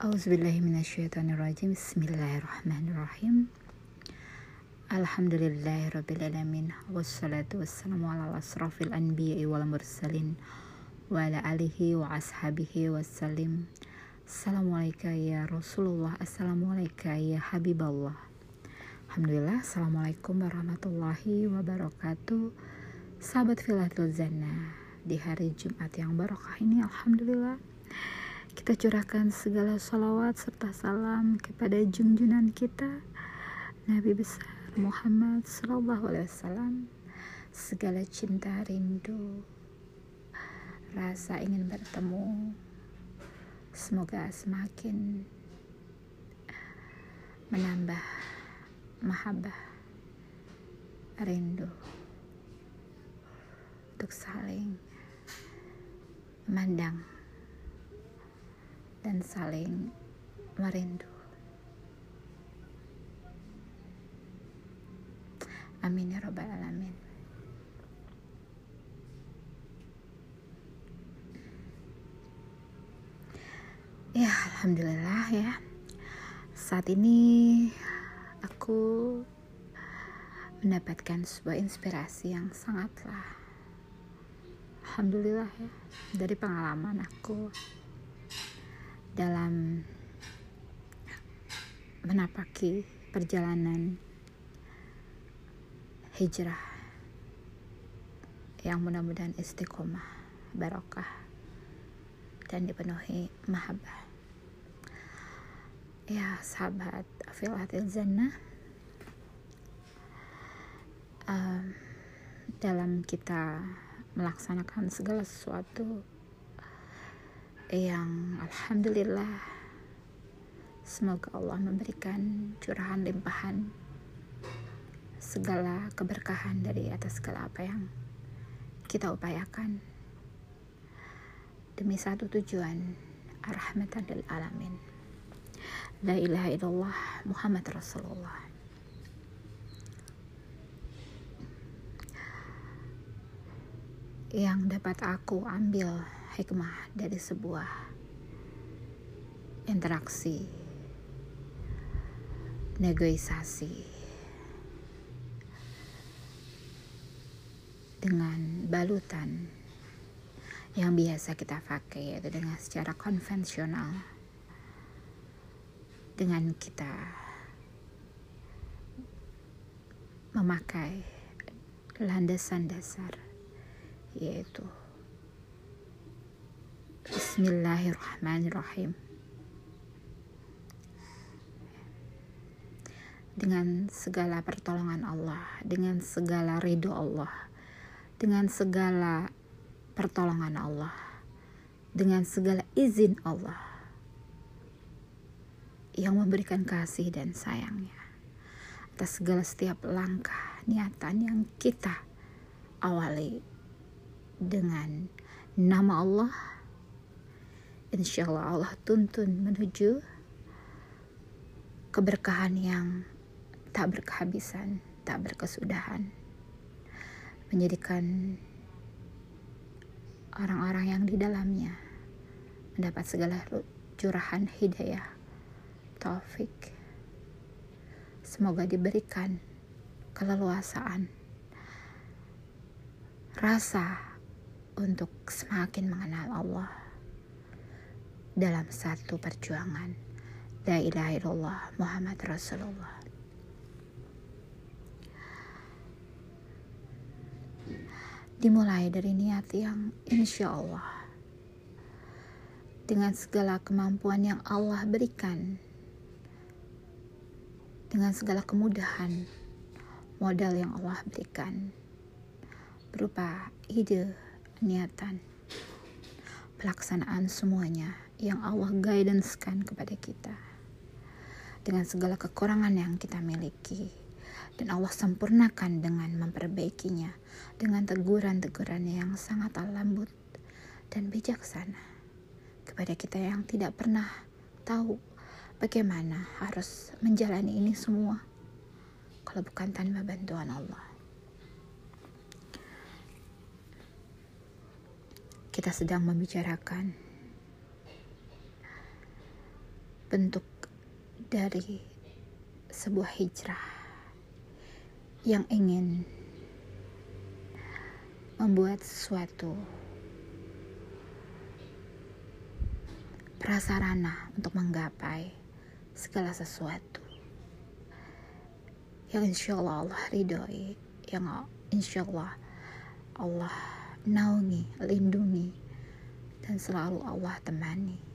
Auzubillahiminasyaitonirrajim Bismillahirrahmanirrahim. Alhamdulillahirrabbilalamin Wassalatu wassalamu ala asrafil anbiya'i wal mursalin Wa ala alihi wa ashabihi wassalim Assalamualaikum ya Rasulullah. Assalamualaikum ya Habiballah Alhamdulillah. Assalamualaikum warahmatullahi wabarakatuh. Sahabat Filatul Zana Di hari Jumat yang barokah ini Alhamdulillah kita curahkan segala salawat serta salam kepada junjunan kita Nabi besar Muhammad Sallallahu Alaihi Wasallam. Segala cinta rindu rasa ingin bertemu. Semoga semakin menambah mahabbah rindu untuk saling memandang dan saling merindu. Amin ya Rabbal 'Alamin. Ya, alhamdulillah ya. Saat ini aku mendapatkan sebuah inspirasi yang sangatlah alhamdulillah ya dari pengalaman aku dalam menapaki perjalanan hijrah yang mudah-mudahan istiqomah, barokah, dan dipenuhi mahabbah. Ya sahabat Afilatil Zannah um, dalam kita melaksanakan segala sesuatu yang alhamdulillah semoga Allah memberikan curahan limpahan segala keberkahan dari atas segala apa yang kita upayakan. Demi satu tujuan rahmatan lil alamin. La ilaha illallah Muhammad Rasulullah. Yang dapat aku ambil hikmah dari sebuah interaksi negosiasi dengan balutan yang biasa kita pakai yaitu dengan secara konvensional dengan kita memakai landasan dasar yaitu Bismillahirrahmanirrahim. Dengan segala pertolongan Allah, dengan segala ridho Allah, dengan segala pertolongan Allah, dengan segala izin Allah yang memberikan kasih dan sayangnya atas segala setiap langkah niatan yang kita awali dengan nama Allah insya Allah Allah tuntun menuju keberkahan yang tak berkehabisan, tak berkesudahan. Menjadikan orang-orang yang di dalamnya mendapat segala curahan hidayah, taufik. Semoga diberikan keleluasaan, rasa untuk semakin mengenal Allah dalam satu perjuangan. La ilaha illallah Muhammad Rasulullah. Dimulai dari niat yang insya Allah dengan segala kemampuan yang Allah berikan, dengan segala kemudahan modal yang Allah berikan, berupa ide, niatan, pelaksanaan semuanya yang Allah guidancekan kepada kita. Dengan segala kekurangan yang kita miliki. Dan Allah sempurnakan dengan memperbaikinya. Dengan teguran-teguran yang sangat lembut dan bijaksana. Kepada kita yang tidak pernah tahu bagaimana harus menjalani ini semua. Kalau bukan tanpa bantuan Allah. Kita sedang membicarakan bentuk dari sebuah hijrah yang ingin membuat sesuatu prasarana untuk menggapai segala sesuatu. Yang insya Allah Allah ridhoi yang insya Allah Allah naungi, lindungi dan selalu Allah temani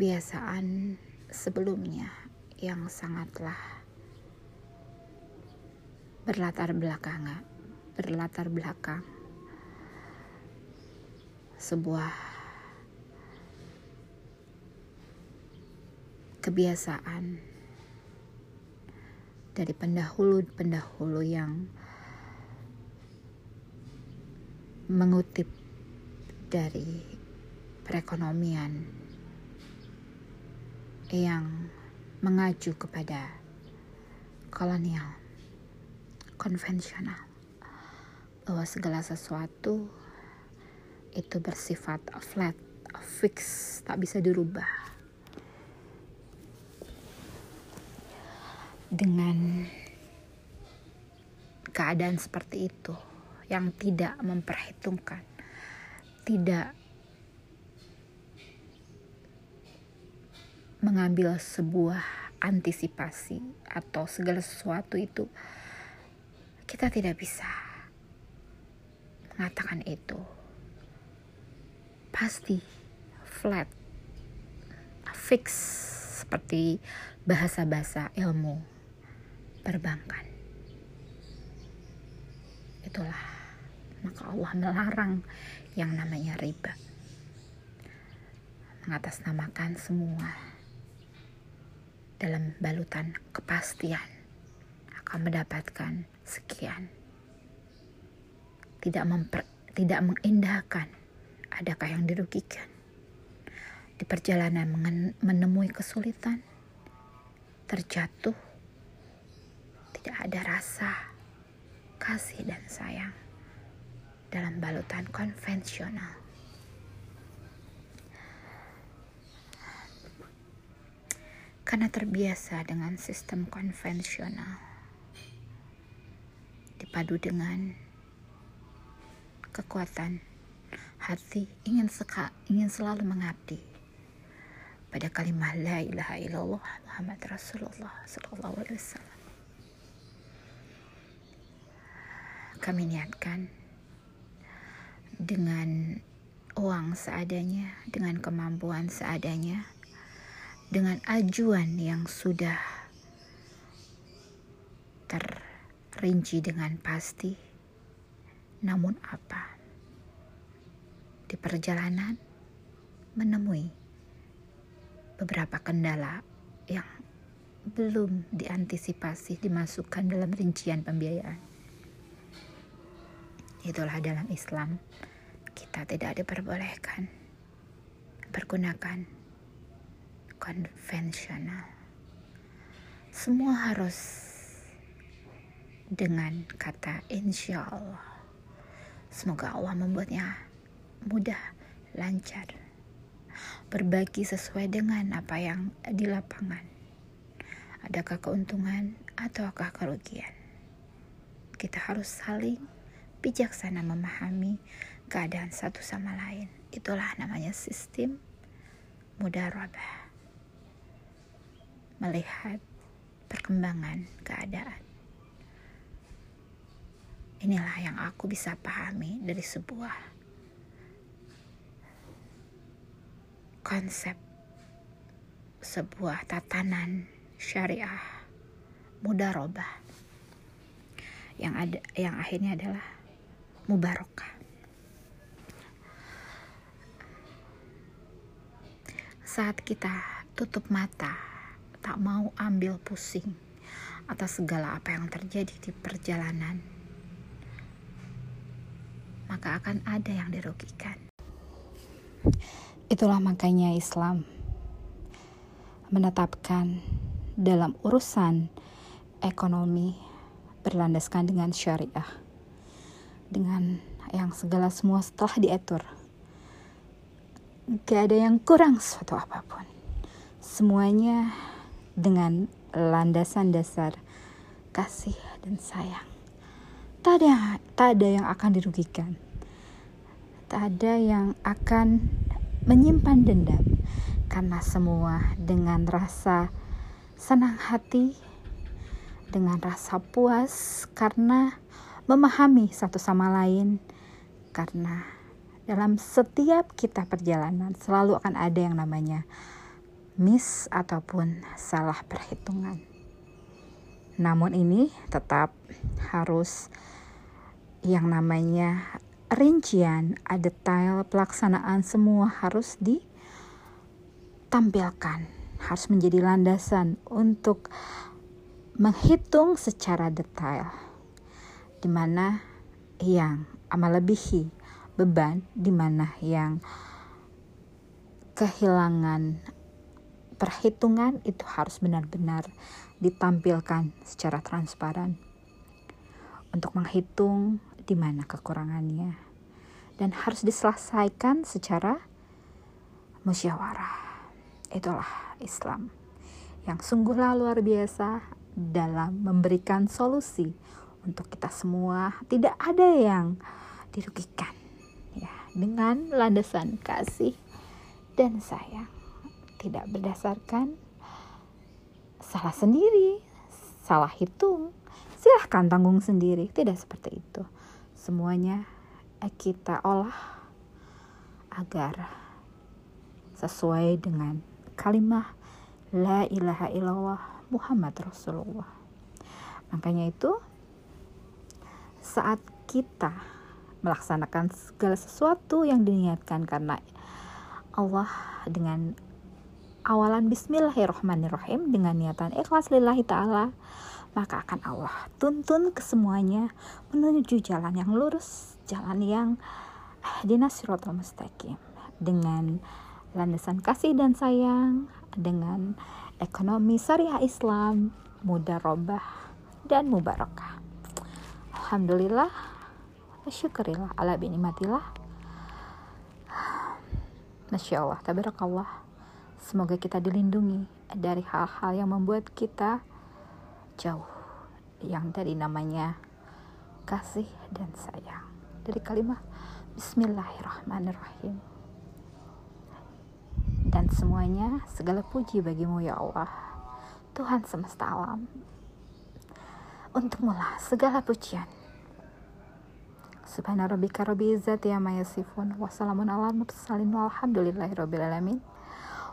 kebiasaan sebelumnya yang sangatlah berlatar belakang berlatar belakang. Sebuah kebiasaan dari pendahulu-pendahulu yang mengutip dari perekonomian yang mengacu kepada kolonial konvensional bahwa segala sesuatu itu bersifat flat, fix, tak bisa dirubah. dengan keadaan seperti itu yang tidak memperhitungkan, tidak mengambil sebuah antisipasi atau segala sesuatu itu kita tidak bisa mengatakan itu pasti flat fix seperti bahasa-bahasa ilmu perbankan. Itulah maka Allah melarang yang namanya riba. Mengatasnamakan semua dalam balutan kepastian akan mendapatkan sekian. Tidak memper, tidak mengindahkan adakah yang dirugikan. Di perjalanan menemui kesulitan, terjatuh tidak ada rasa kasih dan sayang dalam balutan konvensional. Karena terbiasa dengan sistem konvensional, dipadu dengan kekuatan hati ingin seka, ingin selalu mengabdi pada kalimat la ilaha illallah Muhammad Rasulullah sallallahu alaihi wasallam. kami niatkan dengan uang seadanya, dengan kemampuan seadanya, dengan ajuan yang sudah terrinci dengan pasti. Namun apa? Di perjalanan menemui beberapa kendala yang belum diantisipasi dimasukkan dalam rincian pembiayaan. Itulah dalam Islam kita tidak diperbolehkan pergunakan konvensional. Semua harus dengan kata insya Allah. Semoga Allah membuatnya mudah, lancar, berbagi sesuai dengan apa yang di lapangan. Adakah keuntungan ataukah kerugian? Kita harus saling bijaksana memahami keadaan satu sama lain. Itulah namanya sistem mudarabah. Melihat perkembangan keadaan. Inilah yang aku bisa pahami dari sebuah konsep sebuah tatanan syariah mudarabah yang ada yang akhirnya adalah mubarakah. Saat kita tutup mata, tak mau ambil pusing atas segala apa yang terjadi di perjalanan, maka akan ada yang dirugikan. Itulah makanya Islam menetapkan dalam urusan ekonomi berlandaskan dengan syariah dengan yang segala semua setelah diatur gak ada yang kurang suatu apa pun. Semuanya dengan landasan dasar kasih dan sayang. Tak ada, tak ada yang akan dirugikan. Tak ada yang akan menyimpan dendam karena semua dengan rasa senang hati, dengan rasa puas karena memahami satu sama lain karena dalam setiap kita perjalanan selalu akan ada yang namanya miss ataupun salah perhitungan. Namun ini tetap harus yang namanya rincian, detail pelaksanaan semua harus ditampilkan, harus menjadi landasan untuk menghitung secara detail di mana yang melebihi beban di mana yang kehilangan perhitungan itu harus benar-benar ditampilkan secara transparan untuk menghitung di mana kekurangannya dan harus diselesaikan secara musyawarah. Itulah Islam yang sungguhlah luar biasa dalam memberikan solusi untuk kita semua. Tidak ada yang dirugikan dengan landasan kasih dan sayang tidak berdasarkan salah sendiri salah hitung. Silahkan tanggung sendiri. Tidak seperti itu. Semuanya kita olah agar sesuai dengan kalimat la ilaha illallah Muhammad Rasulullah. Makanya itu saat kita melaksanakan segala sesuatu yang diniatkan karena Allah dengan awalan bismillahirrahmanirrahim dengan niatan ikhlas lillahi ta'ala maka akan Allah tuntun ke semuanya menuju jalan yang lurus jalan yang dinasiratul mustaqim dengan landasan kasih dan sayang dengan ekonomi syariah Islam mudarobah dan mubarakah. Alhamdulillah syukurilah ala binikmatillah Masya Allah, tabarakallah Semoga kita dilindungi dari hal-hal yang membuat kita jauh. Yang dari namanya kasih dan sayang. Dari kalimat Bismillahirrahmanirrahim. Dan semuanya segala puji bagimu ya Allah. Tuhan semesta alam. Untukmulah segala pujian. Subhana rabbika rabbil izzati amma yasifun wa salamun alal mursalin walhamdulillahi rabbil alamin.